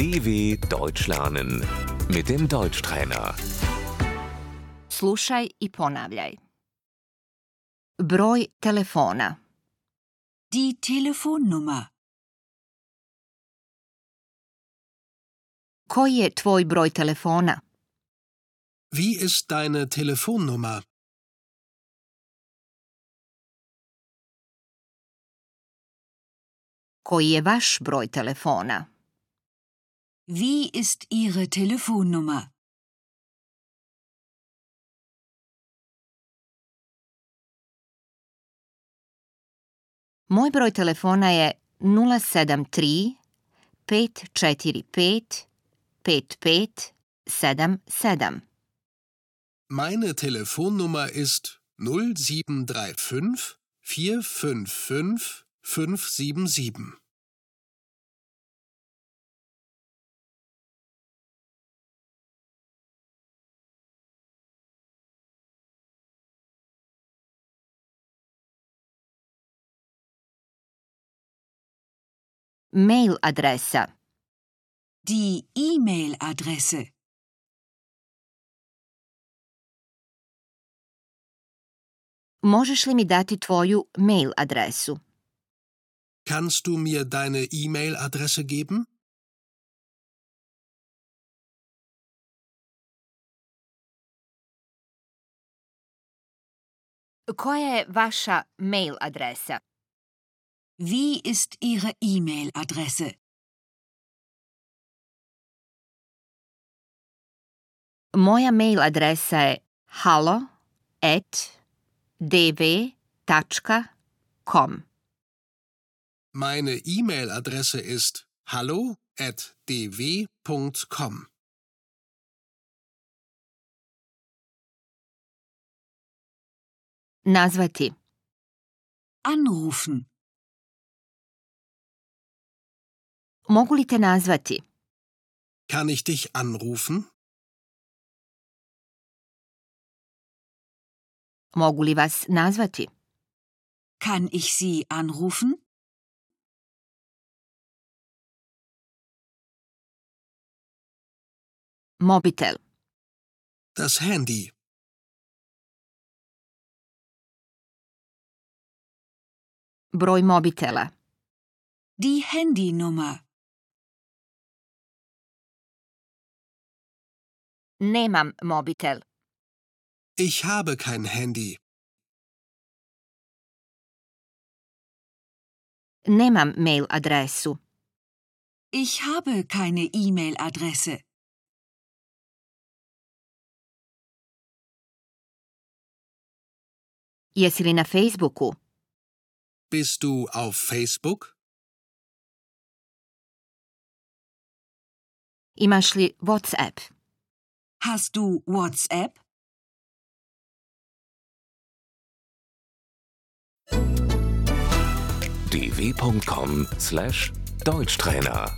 DW Deutsch lernen mit dem Deutschtrainer. Slušaj i ponavljaj. Broj telefona. Die Telefonnummer. Koji je tvoj broj telefona? Wie ist deine Telefonnummer? Koji je vaš broj telefona? Wie ist Ihre Telefonnummer? Moj broj telefona je 073 545 5577. Meine Telefonnummer ist 0735 455 577. Mail adresa. Die E-Mail-Adresse. Možeš li mi dati tvoju mail adresu? Kannst du mir deine E-Mail-Adresse geben? Koja je vaša mail adresa? Wie ist Ihre E-Mail-Adresse? Moja mail adresa je dv.com. Meine E-Mail-Adresse ist hallo@dw.com. Nazvati. Anrufen. Mogu li te nazvati? Kann ich dich anrufen? Mogu li vas nazvati? Kann ich Sie anrufen? Mobitel. Das Handy. Broj mobitela. Die Handynummer. Nemam mobitel. Ich habe kein Handy. Nemam mail adresu. Ich habe keine E-Mail-Adresse. Jesi li na Facebooku? Bist du auf Facebook? Imaš li WhatsApp? Hast du WhatsApp? dw.com/deutschtrainer